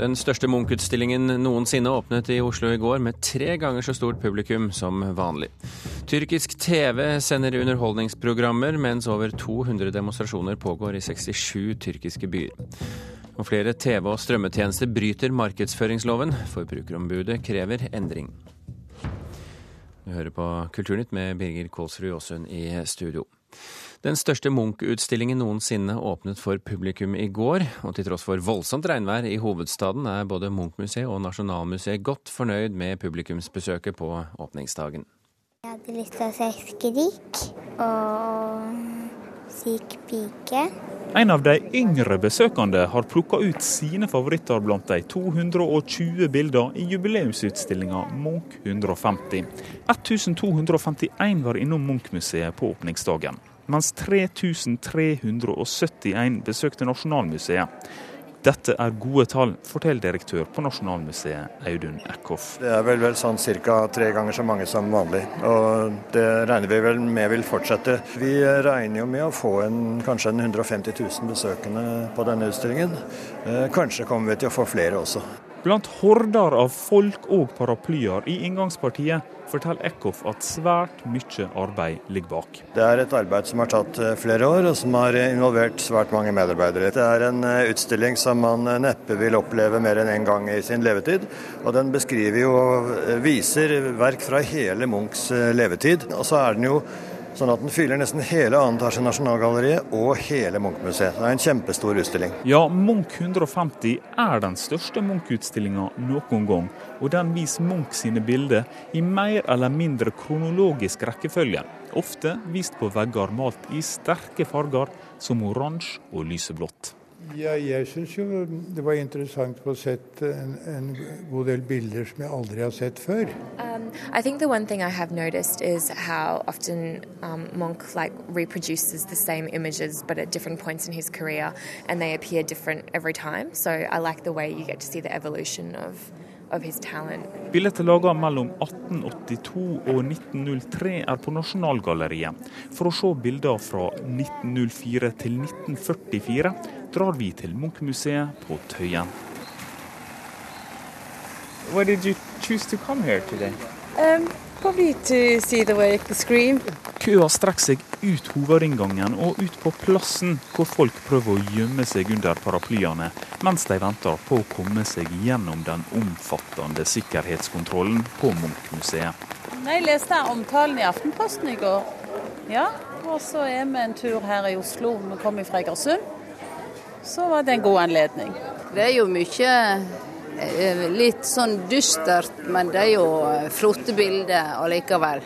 Den største Munch-utstillingen noensinne åpnet i Oslo i går, med tre ganger så stort publikum som vanlig. Tyrkisk TV sender underholdningsprogrammer, mens over 200 demonstrasjoner pågår i 67 tyrkiske byer. Og flere TV- og strømmetjenester bryter markedsføringsloven. Forbrukerombudet krever endring. Du hører på Kulturnytt med Birger Kålsrud Aasund i studio. Den største Munch-utstillingen noensinne åpnet for publikum i går, og til tross for voldsomt regnvær i hovedstaden er både Munch-museet og Nasjonalmuseet godt fornøyd med publikumsbesøket på åpningsdagen. Jeg hadde lyst til å se Skrik og Syk pike. En av de yngre besøkende har plukka ut sine favoritter blant de 220 bilder i jubileumsutstillinga Munch 150. 1251 var innom Munch-museet på åpningsdagen mens 3371 besøkte Nasjonalmuseet. Dette er gode tall, forteller direktør på Nasjonalmuseet Audun Eckhoff. Det er vel, vel sånn ca. tre ganger så mange som vanlig, og det regner vi vel med vil fortsette. Vi regner jo med å få en, kanskje en 150 000 besøkende på denne utstillingen. Eh, kanskje kommer vi til å få flere også. Blant horder av folk og paraplyer i inngangspartiet forteller Eckhoff at svært mye arbeid ligger bak. Det er et arbeid som har tatt eh, flere år, og som har involvert svært mange medarbeidere. Det er en eh, utstilling som man eh, neppe vil oppleve mer enn én en gang i sin levetid. Og den beskriver jo og viser verk fra hele Munchs levetid. Og så er den jo Sånn at den fyller nesten hele 2. etasje Nasjonalgalleriet og hele Munch-museet. Det er en kjempestor utstilling. Ja, Munch 150 er den største Munch-utstillinga noen gang. Og den viser Munch sine bilder i mer eller mindre kronologisk rekkefølge. Ofte vist på vegger malt i sterke farger som oransje og lyseblått. Ja, jeg syns jo det var interessant å få sett en, en, god del bilder som jeg aldri har sett før. Um, I think the one thing I have noticed is how um, Monk like reproduces the same images but at different points in his career and they appear different every time. So I like the way you get to see the Bildet laget mellom 1882 og 1903 er på Nasjonalgalleriet. For å se bilder fra 1904 til 1944 drar vi til Munch-museet på Tøyen. Why did you choose to come here today? Um, probably to see the way scream. Køa strekker seg ut hovedinngangen og ut på plassen, hvor folk prøver å gjemme seg under paraplyene, mens de venter på å komme seg gjennom den omfattende sikkerhetskontrollen på Munch-museet. Jeg leste omtalen i Aftenposten i går. Ja, og så er vi en tur her i Oslo. Vi kommer fra Egersund. Så var det en god anledning. Det er jo mye litt sånn dystert, men det er jo eh, flotte bilder allikevel.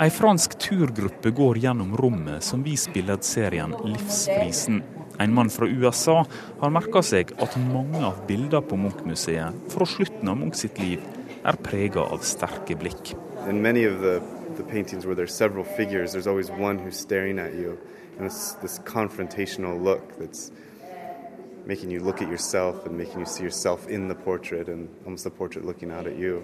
Ei fransk turgruppe går gjennom rommet som viser billedserien Livsprisen. En mann fra USA har merka seg at mange av bildene på Munch-museet fra slutten av Munch sitt liv er prega av sterke blikk. In many of the, the paintings where there's several figures, there's always one who's staring at you. And this, this confrontational look that's making you look at yourself and making you see yourself in the portrait and almost the portrait looking out at you.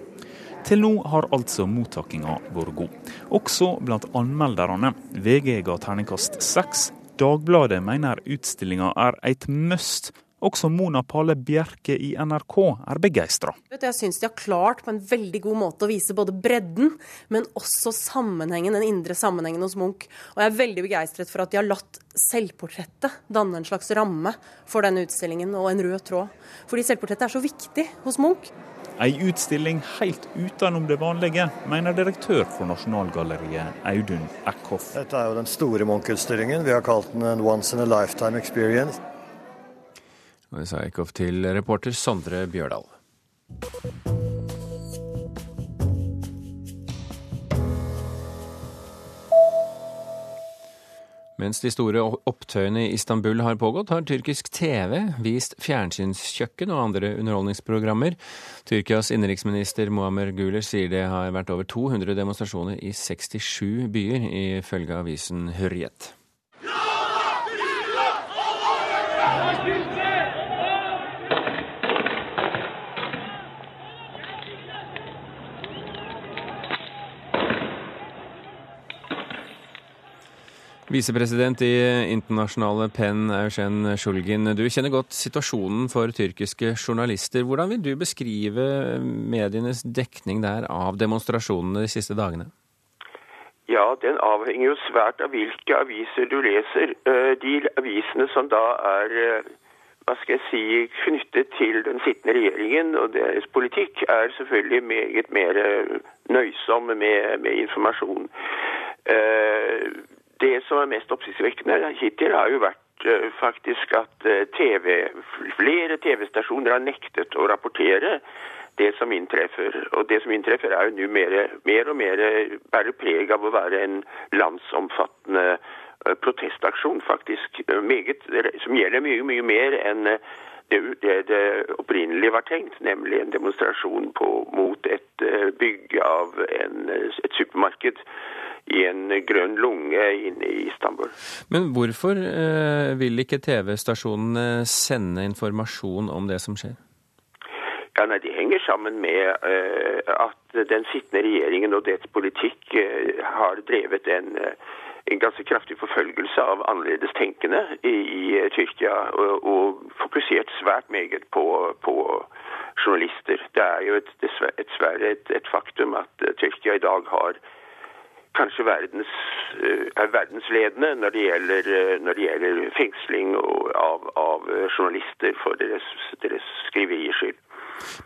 Til nå har altså mottakinga vært god, også blant anmelderne. VG ga terningkast seks. Dagbladet mener utstillinga er et must, også Mona Palle Bjerke i NRK er begeistra. Jeg syns de har klart på en veldig god måte å vise både bredden, men også sammenhengen, den indre sammenhengen hos Munch. Og jeg er veldig begeistret for at de har latt selvportrettet danne en slags ramme for denne utstillingen, og en rød tråd. Fordi selvportrettet er så viktig hos Munch. Ei utstilling helt utenom det vanlige, mener direktør for Nasjonalgalleriet Audun Eckhoff. Dette er jo den store Munch-utstillingen. Vi har kalt den en once in a lifetime experience. Og det sa Eikhoff til reporter Sondre Bjørdal. Mens de store opptøyene i Istanbul har pågått, har tyrkisk TV vist fjernsynskjøkken og andre underholdningsprogrammer. Tyrkias innenriksminister Muammer Guler sier det har vært over 200 demonstrasjoner i 67 byer, ifølge avisen Hurriyet. Visepresident i internasjonale PEN, Eugen Sjulgin. Du kjenner godt situasjonen for tyrkiske journalister. Hvordan vil du beskrive medienes dekning der av demonstrasjonene de siste dagene? Ja, den avhenger jo svært av hvilke aviser du leser. Eh, de avisene som da er eh, hva skal jeg si, knyttet til den sittende regjeringen og deres politikk, er selvfølgelig meget mer nøysomme med, med informasjon. Eh, det som er mest oppsiktsvekkende hittil, har jo vært eh, faktisk at eh, TV, flere TV-stasjoner har nektet å rapportere det som inntreffer. Og det som inntreffer er jo nå mer, mer, og mer bærer preg av å være en landsomfattende Eh, protestaksjon, faktisk. Eh, meget, som gjelder mye, mye mer enn eh, det, det, det opprinnelig var tenkt, nemlig en demonstrasjon på, mot et bygg av en, et supermarked i en grønn lunge inne i Istanbul. Men hvorfor eh, vil ikke TV-stasjonene sende informasjon om det som skjer? Ja, nei, Det henger sammen med eh, at den sittende regjeringen og dets politikk eh, har drevet en en ganske kraftig forfølgelse av annerledestenkende i, i Tyrkia, og, og, fokusert svært meget på, på, journalister. Det er jo et, dessverre et, et, faktum at Tyrkia i dag har kanskje verdens, uh, er verdensledende når det gjelder, uh, når det gjelder fengsling av, av journalister for deres, deres skriveriers skyld.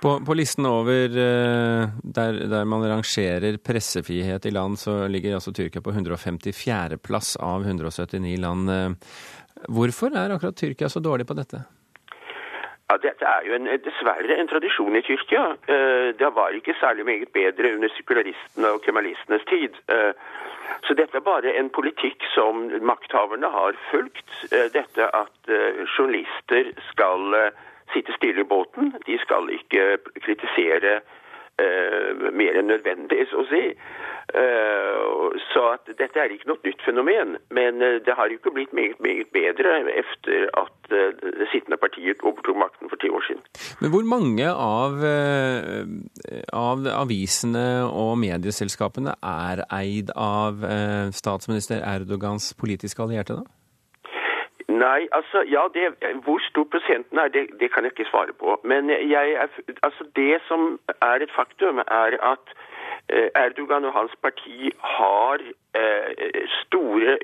På, på, listen over eh, der, der, man rangerer pressefrihet i land, så ligger altså Tyrkia på 154. plass av 179 land. Eh, hvorfor er akkurat Tyrkia så dårlig på dette? Ja, Dette er jo en, dessverre en tradisjon i Tyrkia. Eh, det var ikke særlig meget bedre under sekularistene og kemalistenes tid. Så dette er bare en politikk som makthaverne har fulgt. Dette at journalister skal sitte stille i båten. De skal ikke kritisere uh, mer enn nødvendig, så å si. Eh, så at dette er ikke noe nytt fenomen. Men uh, det har jo ikke blitt meget, meget bedre etter at det sittende partiet overtok makten for ti år siden. Men hvor mange av, av avisene og medieselskapene er eid av statsminister Erdogans politiske allierte, da? Nei, altså, ja, det, Hvor stor er, det, det, kan jeg ikke svare på. Men jeg, altså, det som er et faktum, er at eh, Erdogan og hans parti har eh, store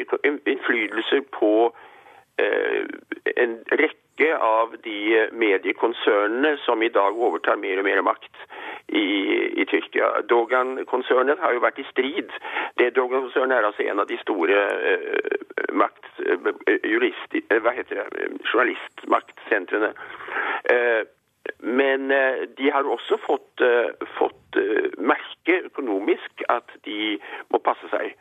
innflytelser på eh, en rekke av de mediekonsernene som i dag overtar mer og mer makt i, i Tyrkia. Dogan-konsernet har jo vært i strid. Det Dogan-konsernet er altså en av de store uh, makt, uh, jurist, uh, hva heter det, journalistmaktsentrene. Uh, men de har også fått, fått merke økonomisk at de må passe seg.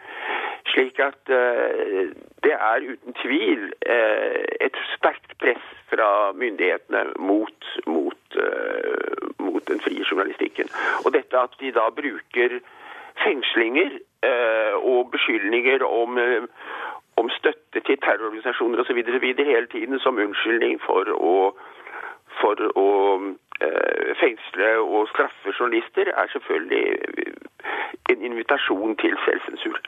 Slik at det er uten tvil et sterkt press fra myndighetene mot, mot, mot den frie journalistikken. Og dette at de da bruker fengslinger eh, og beskyldninger om, eh, om, støtte til terrororganisasjoner osv. hele tiden som unnskyldning for å, for å eh, fengsle og straffe journalister, er selvfølgelig en invitasjon til selvsensur.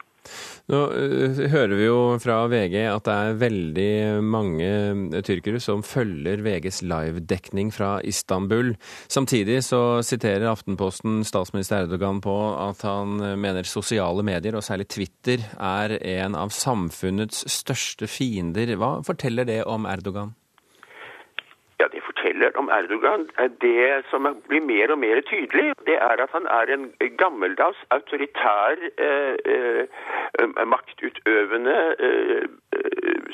Nå uh, hører vi jo fra VG at det er veldig mange eh, tyrkere som følger VGs livedekning fra Istanbul. Samtidig så siterer Aftenposten statsminister Erdogan på at han mener sosiale medier, og særlig Twitter, er en av samfunnets største fiender. Hva forteller det om Erdogan? Forteller om Erdogan, det som blir mer og mer tydelig, det er at han er en gammeldags, autoritær, eh, eh, maktutøvende eh,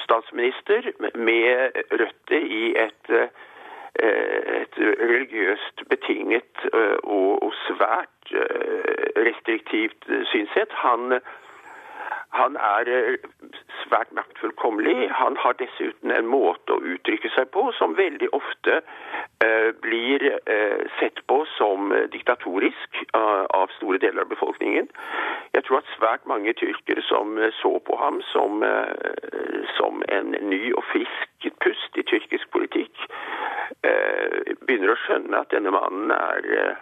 statsminister med røtter i et, eh, et religiøst betinget eh, og, og svært eh, restriktivt synsett. Han han er eh, svært maktfullkommelig. Han har dessuten en måte å uttrykke seg på som veldig ofte uh, blir uh, sett på som diktatorisk av store deler av befolkningen. Jeg tror at svært mange tyrkere som så på ham som, som en ny og frisk pust i tyrkisk politikk, begynner å skjønne at denne mannen er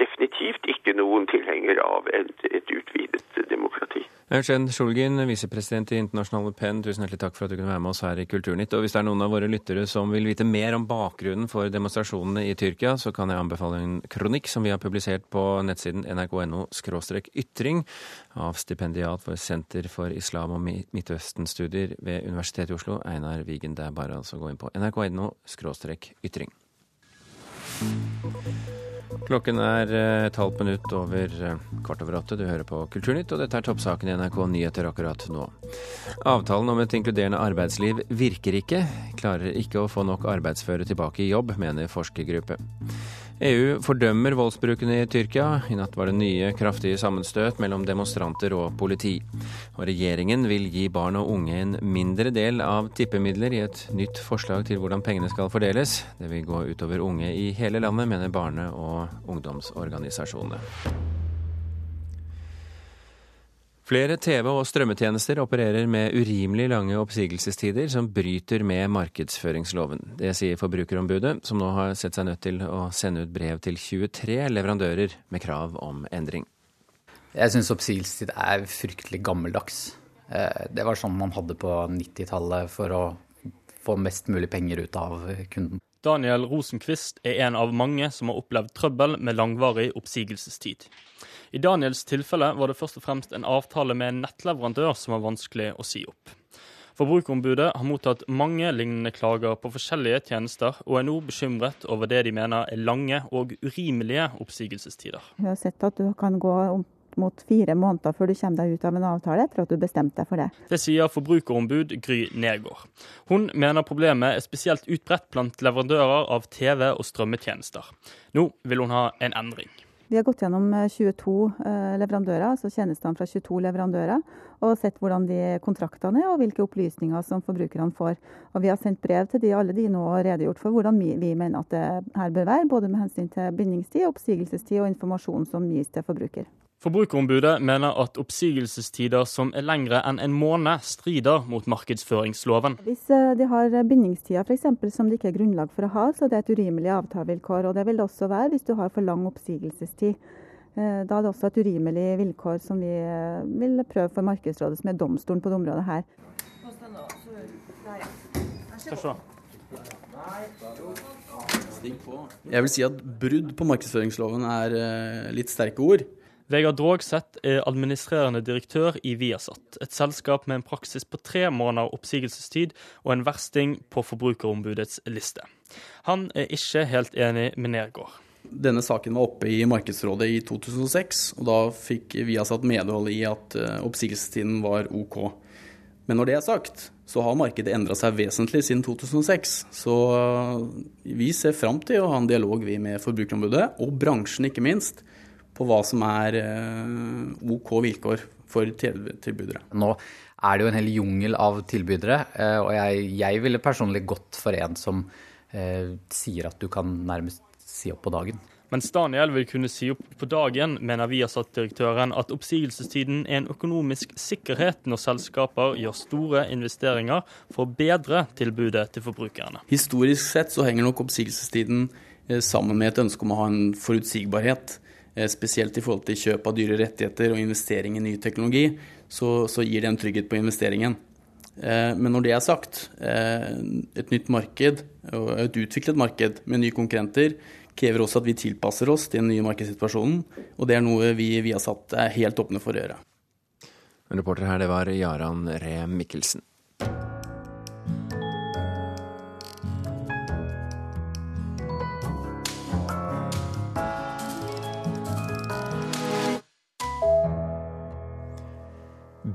definitivt ikke noen tilhenger av et, et utvidet demokrati. Eugen Sjolgin, visepresident i Internasjonale Penn, tusen hjertelig takk for at du kunne være med oss her i Kulturnytt. Og hvis det er noen av våre lyttere som vil vite mer om bakgrunnen for demonstrasjonene i Tyrkia, så kan jeg anbefale en kronikk som vi har publisert på nettsiden nrk.no ytring av stipendiat for Senter for islam- og Midtøsten-studier ved Universitetet i Oslo, Einar Wigen. Det er bare altså å gå inn på nrk.no ytring. Klokken er eh, et halvt minutt over eh, kvart over åtte. Du hører på Kulturnytt, og dette er toppsaken i NRK Nyheter akkurat nå. Avtalen om et inkluderende arbeidsliv virker ikke. Klarer ikke å få nok arbeidsføre tilbake i jobb, mener forskergruppe. EU fordømmer voldsbrukene i Tyrkia. I natt var det nye kraftige sammenstøt mellom demonstranter og politi. Og regjeringen vil gi barn og unge en mindre del av tippemidler i et nytt forslag til hvordan pengene skal fordeles. Det vil gå utover unge i hele landet, mener barne- og ungdomsorganisasjonene. Flere TV- og strømmetjenester opererer med urimelig lange oppsigelsestider som bryter med markedsføringsloven. Det sier Forbrukerombudet, som nå har sett seg nødt til å sende ut brev til 23 leverandører med krav om endring. Jeg syns oppsigelsestid er fryktelig gammeldags. Eh, det var sånn man hadde på 90-tallet for å få mest mulig penger ut av kunden. Daniel Rosenquist er en av mange som har opplevd trøbbel med langvarig oppsigelsestid. I Daniels tilfelle var det først og fremst en avtale med en nettleverandør som var vanskelig å si opp. Forbrukerombudet har mottatt mange lignende klager på forskjellige tjenester, og er nå bekymret over det de mener er lange og urimelige oppsigelsestider. Vi har sett at du kan gå mot fire måneder før du kommer deg ut av en avtale etter at du bestemte deg for det. Det sier forbrukerombud Gry Negård. Hun mener problemet er spesielt utbredt blant leverandører av TV- og strømmetjenester. Nå vil hun ha en endring. Vi har gått gjennom 22 eh, eh, leverandører, altså tjenestene fra 22 leverandører, og sett hvordan de kontraktene er og hvilke opplysninger som forbrukerne får. Og Vi har sendt brev til de, alle de nå og redegjort for hvordan vi, vi mener at det her bør være, både med hensyn til bindingstid, oppsigelsestid og informasjon som gis til forbruker. Forbrukerombudet mener at oppsigelsestider som er lengre enn en måned, strider mot markedsføringsloven. Hvis eh, de har bindingstider f.eks. som det ikke er grunnlag for å ha, så det er et urimelig avtalevilkår. Og det vil det også være hvis du har for lang oppsigelsestid. Eh, da er det også et urimelig vilkår som vi eh, vil prøve for Markedsrådet, som er domstolen på det området her. Jeg vil si at brudd på markedsføringsloven er litt sterke ord. Vegard Drogseth er administrerende direktør i Viasat, et selskap med en praksis på tre måneder oppsigelsestid og en versting på Forbrukerombudets liste. Han er ikke helt enig med Nergård. Denne saken var oppe i Markedsrådet i 2006, og da fikk Viasat medhold i at eh, oppsigelsestiden var OK. Men når det er sagt, så har markedet endra seg vesentlig siden 2006. Så eh, vi ser fram til å ha en dialog vi med Forbrukerombudet, og bransjen ikke minst, på hva som er eh, OK vilkår for tilbydere. Nå er det jo en hel jungel av tilbydere, og jeg, jeg ville personlig gått for en som eh, sier at du kan nærmest si opp på dagen. Mens Daniel vil kunne si opp på dagen, mener Viasat-direktøren at oppsigelsestiden er en økonomisk sikkerhet når selskaper gjør store investeringer for å bedre tilbudet til forbrukerne. Historisk sett så henger nok oppsigelsestiden eh, sammen med et ønske om å ha en forutsigbarhet. Eh, spesielt i forhold til kjøp av dyre rettigheter og investering i ny teknologi, så, så gir det en trygghet på investeringen. Eh, men når det er sagt, et nytt marked et utviklet marked med nye konkurrenter krever også at vi tilpasser oss til den nye markedssituasjonen, og det er noe vi, i satt er helt åpne for å gjøre. Reporter her, det var Jaran Ree Mikkelsen.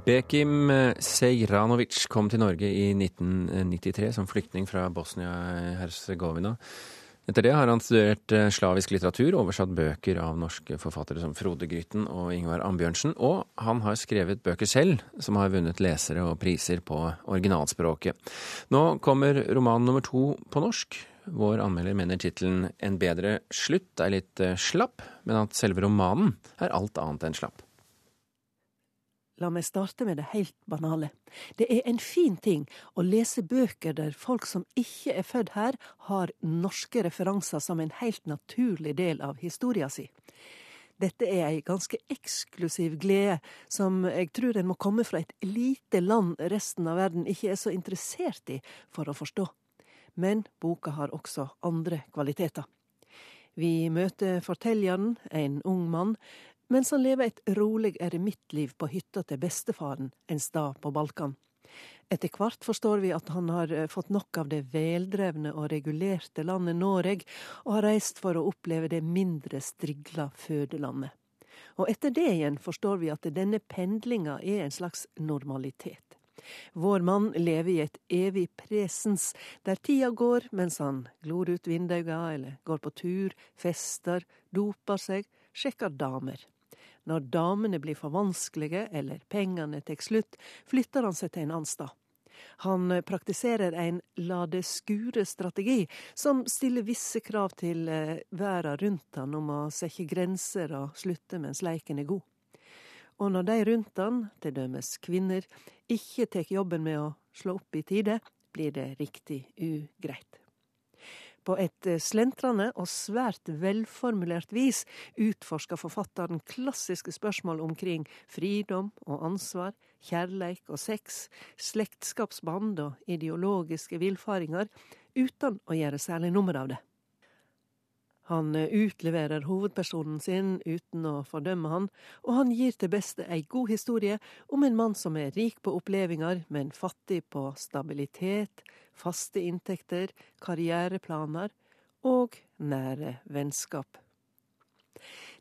Bekim Sejranovic kom til Norge i 1993 som flyktning fra Bosnia-Hercegovina. Etter det har han studert eh, slavisk litteratur, oversatt bøker av norske forfattere som Frode Grytten og Ingvar Ambjørnsen, og han har skrevet bøker selv som har vunnet lesere og priser på originalspråket. Nå kommer roman nummer to på norsk. Vår anmelder mener tittelen 'En bedre slutt' er litt eh, slapp, men at selve romanen er alt annet enn slapp. La meg starte med det helt banale. Det er en fin ting å lese bøker der folk som ikke er født her, har norske referanser som en helt naturlig del av historia si. Dette er ei ganske eksklusiv glede, som jeg tror en må komme fra et lite land resten av verden ikke er så interessert i for å forstå. Men boka har også andre kvaliteter. Vi møter fortelleren, en ung mann, mens han lever et rolig eremittliv på hytta til bestefaren en stad på Balkan. Etter hvert forstår vi at han har eh, fått nok av det veldrevne og regulerte landet Noreg, og har reist for å oppleve det mindre strigla fødelandet. Og etter det igjen forstår vi at denne pendlinga er en slags normalitet. Vår mann lever i et evig presens, der tida går mens han glor ut vindauga eller går på tur, fester, doper seg, sjekker damer. Når damene blir for vanskelige eller pengene tar slutt, flytter han seg til en annen stad. Han praktiserer en la det skure-strategi, som stiller visse krav til verden rundt han om å sette grenser og slutte mens leiken er god. Og når de rundt han, til dømes kvinner, ikke tar jobben med å slå opp i tide, blir det riktig ugreit. På et eh, slentrende og svært velformulert vis utforsker forfatteren klassiske spørsmål omkring fridom og ansvar, kjærleik og sex, slektskapsband og ideologiske villfaringer, uten å gjøre særlig nummer av det. Han eh, utleverer hovedpersonen sin uten å fordømme han, og han gir til beste ei god historie om en mann som er rik på opplevelser, men fattig på stabilitet, faste inntekter, karriereplaner og nære vennskap.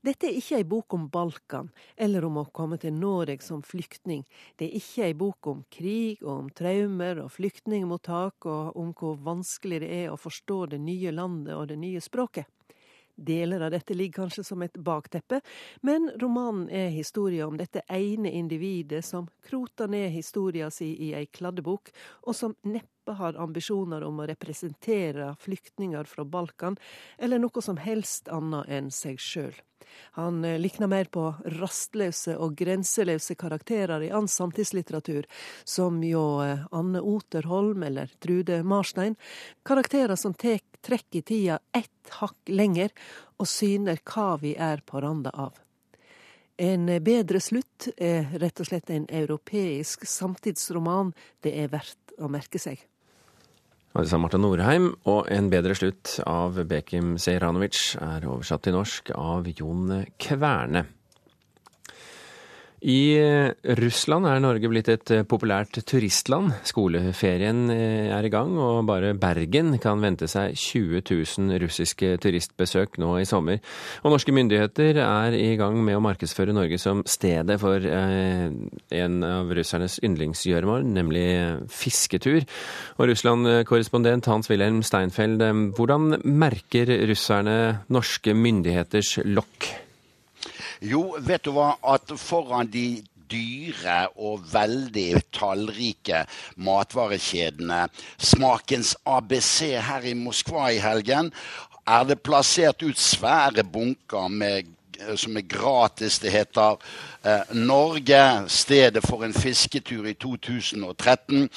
Dette er ikke ei bok om Balkan, eller om å komme til Norge som flyktning. Det er ikke ei bok om krig og om traumer og flyktningmottak, og om hvor vanskelig det er å forstå det nye landet og det nye språket. Deler av dette ligger kanskje som et bakteppe, men romanen er historia om dette ene individet som kroter ned historia si i ei kladdebok, og som neppe har ambisjoner om å representere flyktninger fra Balkan, eller noe som helst annet enn seg sjøl. Han eh, likner mer på rastløse og grenseløse karakterer i annen samtidslitteratur, som jo eh, Anne Oterholm eller Trude Marstein. Karakterer som tek, trekker tida ett hakk lenger og syner hva vi er på randa av. En bedre slutt er rett og slett en europeisk samtidsroman det er verdt å merke seg. Sa Marta Norheim, og En bedre slutt av Bekim Sejranovic er oversatt til norsk av Jon Kverne. I eh, Russland er Norge blitt et eh, populært turistland. Skoleferien eh, er i gang, og bare Bergen kan vente seg 20 000 russiske turistbesøk nå i sommer. Og norske myndigheter er i gang med å markedsføre Norge som stedet for en av russernes yndlingsgjøremål, nemlig fisketur. Og Russland-korrespondent Hans-Wilhelm Steinfeld, hvordan merker russerne norske myndigheters lokk? Jo, vet du hva, at foran de dyre og veldig tallrike matvarekjedene Smakens ABC her i Moskva i helgen er det plassert ut svære bunker med, som er gratis. Det heter Eh, Norge, stedet for en fisketur i 2013.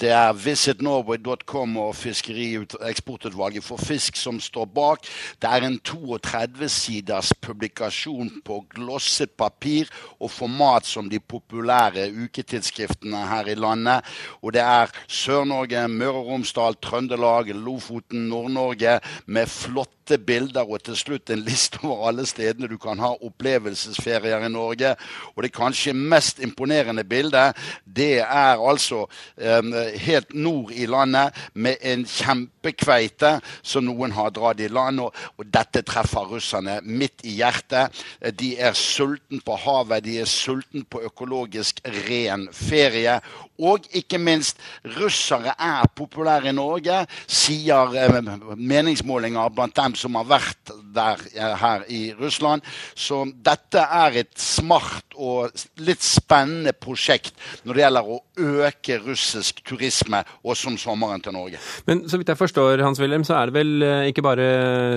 Det er visitnorway.com og Fiskerieksportutvalget for fisk som står bak. Det er en 32-siders publikasjon på glosset papir og format som de populære uketidsskriftene her i landet. Og det er Sør-Norge, Møre og Romsdal, Trøndelag, Lofoten, Nord-Norge med flotte bilder og til slutt en liste over alle stedene du kan ha opplevelsesferier i Norge. Og det kanskje mest imponerende bildet, det er altså um, helt nord i landet med en kjempekveite som noen har dratt i land. Og, og, dette treffer russerne midt i hjertet. De er sulten på havet, de er sulten på økologisk ren ferie. Og ikke minst, russere er populære i Norge, sier eh, meningsmålinger blant dem som har vært der eh, her i Russland. Så dette er et smart og litt spennende prosjekt når det gjelder å øke russisk turisme, også om sommeren til Norge. Men så vidt jeg forstår, Hans Wilhelm, så er det vel eh, ikke bare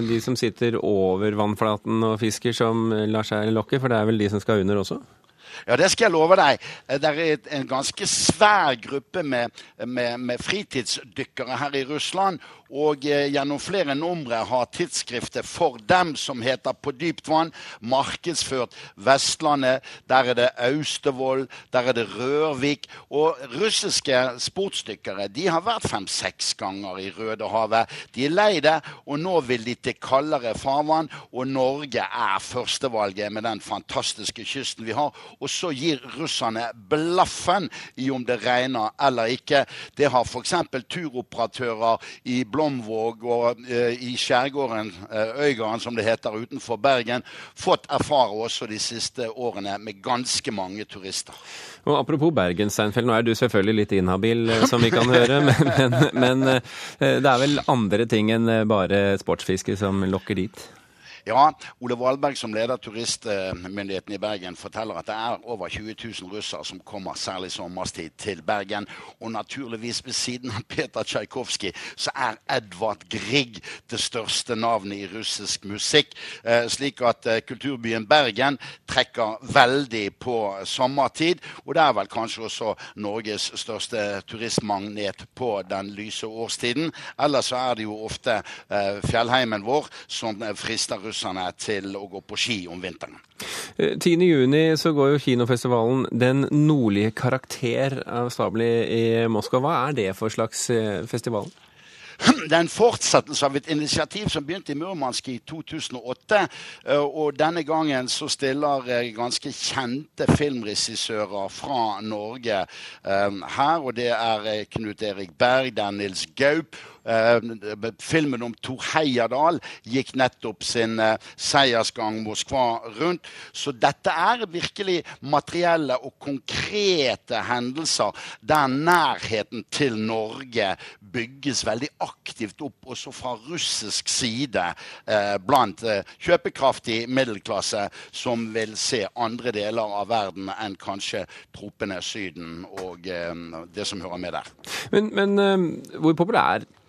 de som sitter over vannflaten og fisker som lar seg lokke, for det er vel de som skal under også? Ja, det skal jeg love deg. Eh, det er en ganske svær gruppe med, med, med fritidsdykkere her i Russland. Og eh, gjennom flere numre har tidsskriftet For dem, som heter På dypt vann, markedsført Vestlandet. Der er det Austevoll, der er det Rørvik. Og russiske sportsdykkere de har vært fem-seks ganger i Rødehavet. De er lei det, og nå vil de til kaldere farvann. Og Norge er førstevalget med den fantastiske kysten vi har. Og så gir russerne blaffen i om det regner eller ikke. Det har f.eks. turoperatører i Blomvåg og uh, i skjærgården, uh, Øygarden som det heter, utenfor Bergen, fått erfare også de siste årene med ganske mange turister. Og Apropos Bergen, Steinfeld, nå er du selvfølgelig litt inhabil, eh, som vi kan høre. Men, men, men det er vel andre ting enn bare sportsfiske som lokker dit? Ja, Ole Valberg som leder turistmyndigheten i Bergen forteller at det er over 20 000 russere som kommer særlig sommerstid til Bergen. Og naturligvis ved siden av Peter Tsjajkovskij så er Edvard Grieg det største navnet i russisk musikk. Eh, slik at eh, kulturbyen Bergen trekker veldig på sommertid. Og det er vel kanskje også Norges største turistmagnet på den lyse årstiden. Ellers så er det jo ofte eh, fjellheimen vår som frister russere russerne til å gå på ski om vinteren. 10.6 eh, så går jo kinofestivalen Den nordlige karakter av stabelen i Moskva. Hva er det for slags eh, festival? Det er en fortsettelse av et initiativ som begynte i Murmansk i 2008. Eh, og denne gangen så stiller ganske kjente filmregissører fra Norge her. Og det er Knut Erik Berg, det er Nils Gaup filmen om Tor Heyerdahl gikk nettopp sin eh, seiersgang Moskva rundt. Så dette er virkelig materielle og konkrete hendelser der nærheten til Norge bygges veldig aktivt opp, også fra russisk side, eh, blant kjøpekraftig middelklasse som vil se andre deler av verden enn kanskje tropene Syden og det som hører med der. Men, men hvor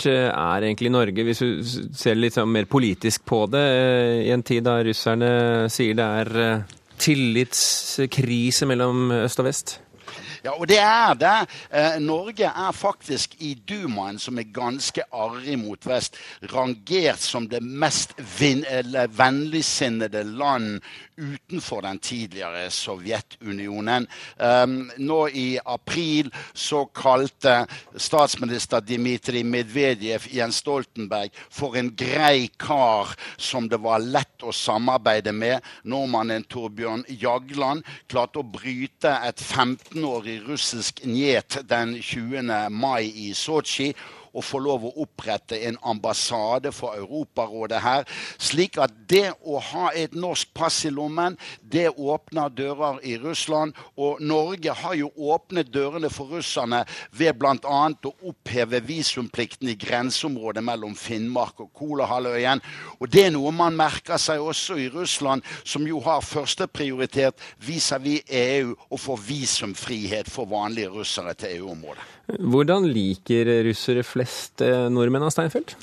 populært er egentlig Norge, hvis du ser litt sånn mer politisk på det, eh, i en tid da russerne sier det er eh, tillitskrise mellom øst og vest? Ja, og det er det. Eh, Norge er faktisk i Dumaen, som er ganske arrig mot vest, rangert som det mest vennligsinnede land utenfor den tidligere Sovjetunionen. Um, nå i april så kalte statsminister Dmitrij Medvedev Jens Stoltenberg for en grei kar som det var lett å samarbeide med. Nordmannen Torbjørn Jagland klarte å bryte et 15-årig russisk njet den 20. mai i Sotsji å få lov å opprette en ambassade for Europarådet her. Slik at det å ha et norsk pass i lommen, det åpner dører i Russland. Og Norge har jo åpnet dørene for russerne ved bl.a. å oppheve visumplikten i grenseområdet mellom Finnmark og Kolahalvøya. Og det er noe man merker seg også i Russland, som jo har førsteprioritet vis-à-vis EU å få visumfrihet for vanlige russere til EU-området. Hvordan liker russere flest eh, nordmenn av Steinfeld?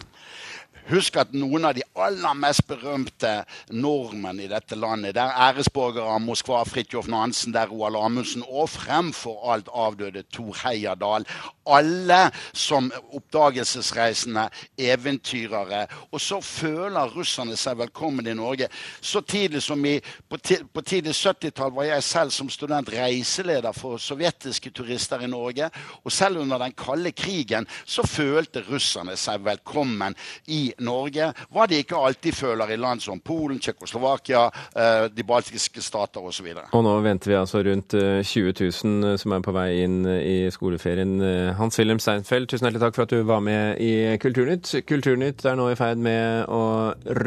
Husk at noen av de aller mest berømte nordmenn i dette landet, det er æresborgere av Moskva, Fridtjof Nansen, der er Roald Amundsen og fremfor alt avdøde Tor Heyerdahl. Alle som oppdagelsesreisende eventyrere. Og så føler russerne seg velkommen i Norge. Så tidlig som i, på tidlig 70-tall var jeg selv som student reiseleder for sovjetiske turister i Norge. Og selv under den kalde krigen så følte russerne seg velkommen i Norge, hva de ikke alltid føler i land som Polen, Tsjekkoslovakia, eh, de baltiske stater osv. Og, og nå venter vi altså rundt 20 eh, 000 som er på vei inn eh, i skoleferien. Hans-Wilhelm Steinfeld, tusen hjertelig takk for at du var med i Kulturnytt. Kulturnytt er nå i ferd med å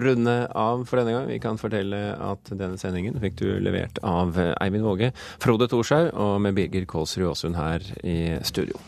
runde av for denne gang. Vi kan fortelle at denne sendingen fikk du levert av Eivind Våge, Frode Thorshaug og med Birger Kålsrud Aasund her i studio.